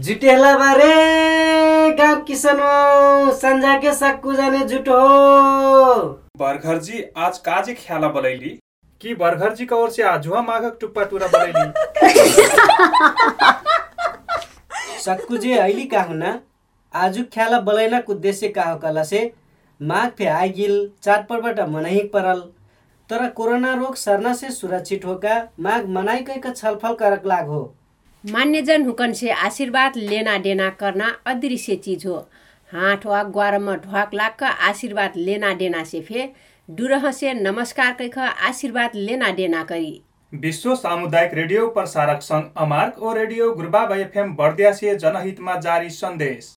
जुटेला बारे गाँव किसान हो संजा के सक्कू जाने जुटो हो। बरघरजी आज काजी ख्याला बलैली। कि बरघरजी का ओर से आजुआ माघक टुप्पा टुरा बलैली। सक्कू जे अहिले का हुना आजु ख्याला बलैनाक उद्देश्य का हो कला से माघ फे आइगिल चाडपर्वबाट मनाइक परल। तर कोरोना रोग सर्ना से सुरक्षित होका माघ मनाइकै का छलफल करक लाग हो। मान्यजन हुकन से आशीर्वाद लेना देना करना अदृश्य चीज हो। हाथ वा ग्वारमा ढ्वाक लाग आशीर्वाद लेना देना से फे से नमस्कार कैख आशीर्वाद लेना देना करी। विश्व सामुदायिक रेडियो प्रसारक सङ्घ अमार्क ओ रेडियो गुरुबाबा एफएम बर्दिया से जनहितमा जारी सन्देश।